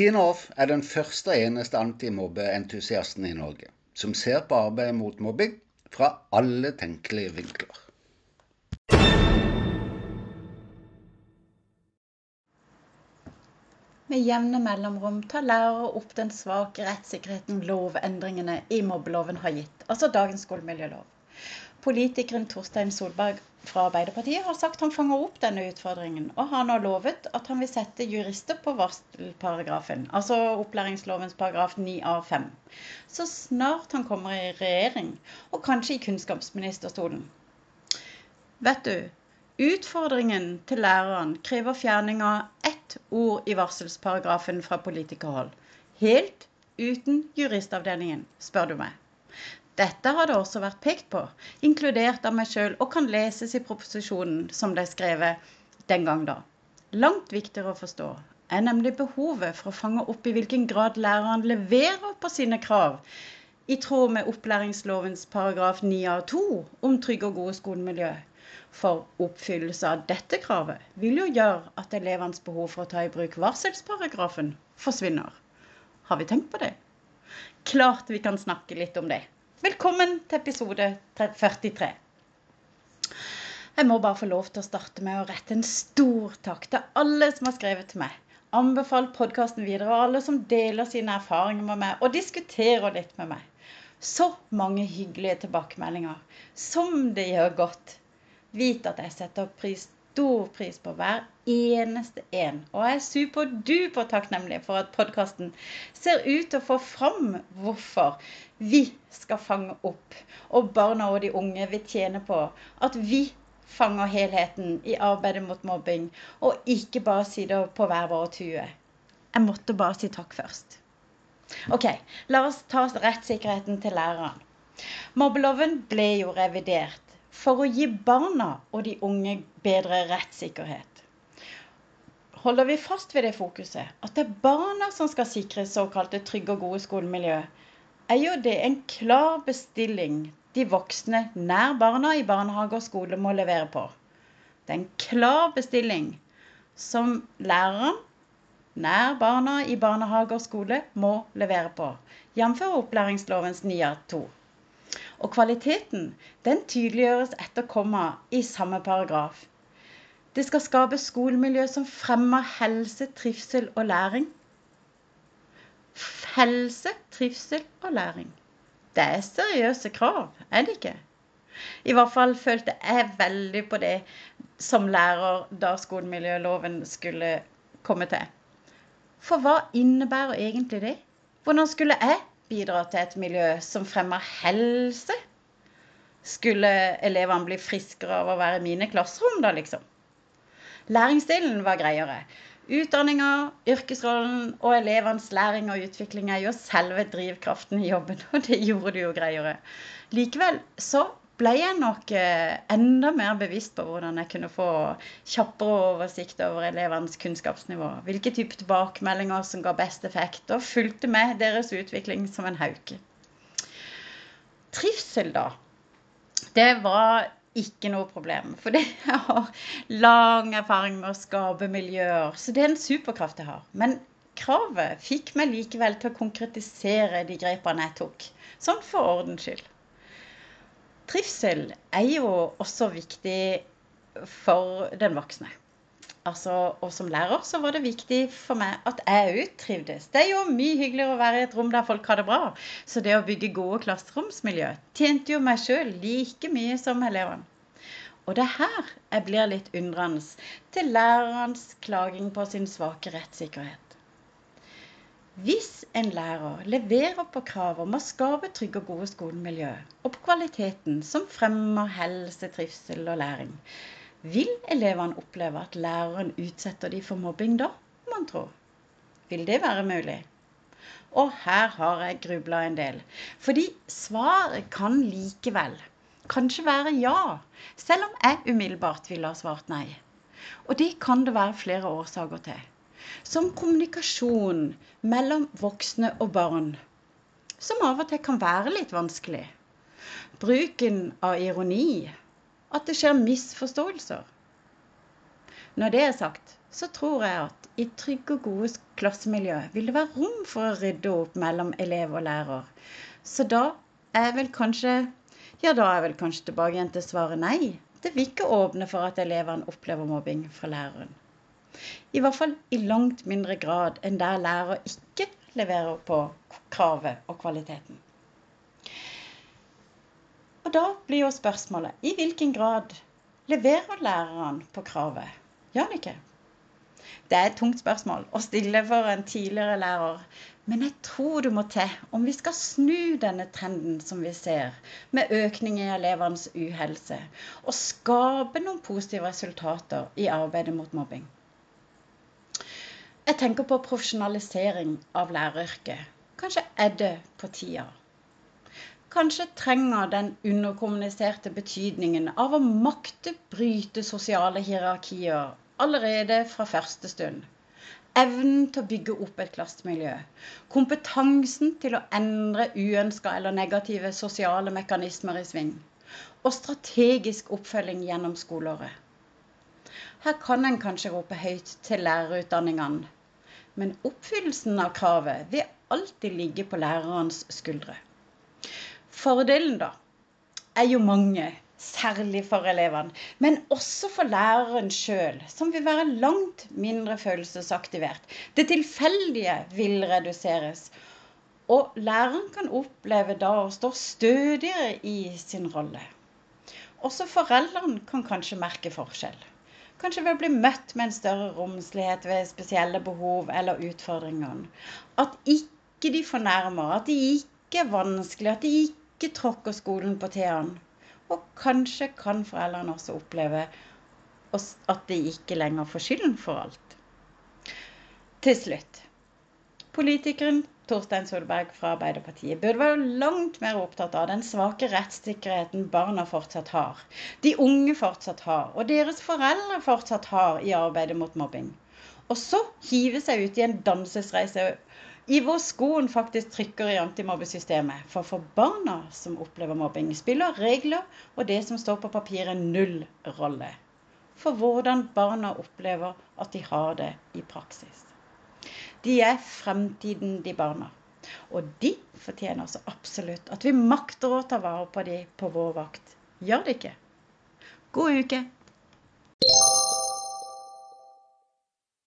Tina Off er den første og eneste antimobbeentusiasten i Norge som ser på arbeidet mot mobbing fra alle tenkelige vinkler. Med jevne mellomrom tar lærere opp den svake rettssikkerheten lovendringene i mobbeloven har gitt, altså dagens skolemiljølov. Politikeren Torstein Solberg fra Arbeiderpartiet har sagt han fanger opp denne utfordringen, og har nå lovet at han vil sette jurister på varselparagrafen, altså opplæringslovens paragraf 9 av 5, så snart han kommer i regjering, og kanskje i kunnskapsministerstolen. Vet du, utfordringen til læreren krever fjerning av ett ord i varselsparagrafen fra politikerhold. Helt uten juristavdelingen, spør du meg. Dette har det også vært pekt på, inkludert av meg sjøl, og kan leses i proposisjonen som ble skrevet den gang da. Langt viktigere å forstå er nemlig behovet for å fange opp i hvilken grad læreren leverer på sine krav, i tråd med opplæringslovens paragraf 9 av 2 om trygge og gode skolemiljø. For oppfyllelse av dette kravet vil jo gjøre at elevenes behov for å ta i bruk varselsparagrafen forsvinner. Har vi tenkt på det? Klart vi kan snakke litt om det. Velkommen til episode 43. Jeg må bare få lov til å starte med å rette en stor takk til alle som har skrevet til meg. Anbefalt podkasten videre, og alle som deler sine erfaringer med meg og diskuterer litt med meg. Så mange hyggelige tilbakemeldinger. Som det gjør godt. Vit at jeg setter pris stor pris på hver eneste en. Og jeg er superduper takknemlig for at podkasten ser ut til å få fram hvorfor vi skal fange opp, og barna og de unge vil tjene på at vi fanger helheten i arbeidet mot mobbing, og ikke bare sitter på hver vår tue. Jeg måtte bare si takk først. OK, la oss ta rettssikkerheten til læreren. Mobbeloven ble jo revidert for å gi barna og de unge bedre rettssikkerhet. Holder vi fast ved det fokuset, at det er barna som skal sikre såkalte trygge og gode skolemiljø, er jo det en klar bestilling de voksne nær barna i barnehage og skole må levere på. Det er en klar bestilling som læreren nær barna i barnehage og skole må levere på, jf. opplæringslovens 9 av 2. Og kvaliteten den tydeliggjøres etter komma i samme paragraf. Det skal skapes skolemiljø som fremmer helse, trivsel og læring. Helse, trivsel og læring. Det er seriøse krav, er det ikke? I hvert fall følte jeg veldig på det som lærer da skolemiljøloven skulle komme til. For hva innebærer egentlig det? Hvordan skulle jeg bidra til et miljø som fremmer helse? Skulle elevene bli friskere av å være i mine klasserom, da, liksom? Læringsdelen var greiere. Utdanninga, yrkesrollen og elevenes læring og utvikling er jo selve drivkraften i jobben, og det gjorde det jo greiere. Likevel så ble jeg nok eh, enda mer bevisst på hvordan jeg kunne få kjappere oversikt over elevenes kunnskapsnivå. Hvilke type tilbakemeldinger som ga best effekt, og fulgte med deres utvikling som en hauke. Trivsel, da. Det var ikke noe problem. For jeg har lang erfaring med å skape miljøer. Så det er en superkraft jeg har. Men kravet fikk meg likevel til å konkretisere de grepene jeg tok. Sånn for ordens skyld. Trivsel er jo også viktig for den voksne. Altså, og som lærer så var det viktig for meg at jeg òg trivdes. Det er jo mye hyggeligere å være i et rom der folk har det bra. Så det å bygge gode klasseromsmiljø tjente jo meg sjøl like mye som elevene. Og det er her jeg blir litt undrende til lærerens klaging på sin svake rettssikkerhet. Hvis en lærer leverer på kravet om å skape trygge og gode skolemiljø, og på kvaliteten som fremmer helse, trivsel og læring, vil elevene oppleve at læreren utsetter dem for mobbing da, mon tro? Vil det være mulig? Og her har jeg grubla en del. Fordi svaret kan likevel kanskje være ja, selv om jeg umiddelbart ville ha svart nei. Og det kan det være flere årsaker til som kommunikasjon mellom voksne og barn, som av og til kan være litt vanskelig. Bruken av ironi, at det skjer misforståelser. Når det er sagt, så tror jeg at i trygge og gode klassemiljø vil det være rom for å rydde opp mellom elev og lærer. Så da er vel kanskje Ja, da er vel kanskje tilbake igjen til svaret nei. Det vil ikke åpne for at elevene opplever mobbing fra læreren. I hvert fall i langt mindre grad enn der lærer ikke leverer på kravet og kvaliteten. Og da blir jo spørsmålet i hvilken grad leverer læreren på kravet? Gjør han ikke? Det er et tungt spørsmål å stille for en tidligere lærer. Men jeg tror du må til om vi skal snu denne trenden som vi ser, med økning i elevenes uhelse, og skape noen positive resultater i arbeidet mot mobbing. Jeg tenker på profesjonalisering av læreryrket. Kanskje er det på tida. Kanskje trenger den underkommuniserte betydningen av å makte bryte sosiale hierarkier allerede fra første stund. Evnen til å bygge opp et klassemiljø. Kompetansen til å endre uønska eller negative sosiale mekanismer i sving. Og strategisk oppfølging gjennom skoleåret. Her kan en kanskje rope høyt til lærerutdanningene, men oppfyllelsen av kravet vil alltid ligge på lærerens skuldre. Fordelen, da, er jo mange særlig for elevene, men også for læreren sjøl, som vil være langt mindre følelsesaktivert. Det tilfeldige vil reduseres. Og læreren kan oppleve da å stå stødigere i sin rolle. Også foreldrene kan kanskje merke forskjell. Kanskje ved å bli møtt med en større romslighet ved spesielle behov eller utfordringer. At ikke de fornærmer, at de ikke er vanskelig, at de ikke tråkker skolen på tærne. Og kanskje kan foreldrene også oppleve at de ikke lenger får skylden for alt. Til slutt. Politikeren Torstein Solberg fra Arbeiderpartiet burde være langt mer opptatt av den svake rettssikkerheten barna fortsatt har, de unge fortsatt har, og deres foreldre fortsatt har i arbeidet mot mobbing. Og så hive seg ut i en dansesreise i hvor skoen faktisk trykker i antimobbesystemet. For for barna som opplever mobbing, spiller regler og det som står på papiret, null rolle. For hvordan barna opplever at de har det i praksis. De er fremtiden, de barna. Og de fortjener så absolutt at vi makter å ta vare på dem på vår vakt. Gjør det ikke? God uke!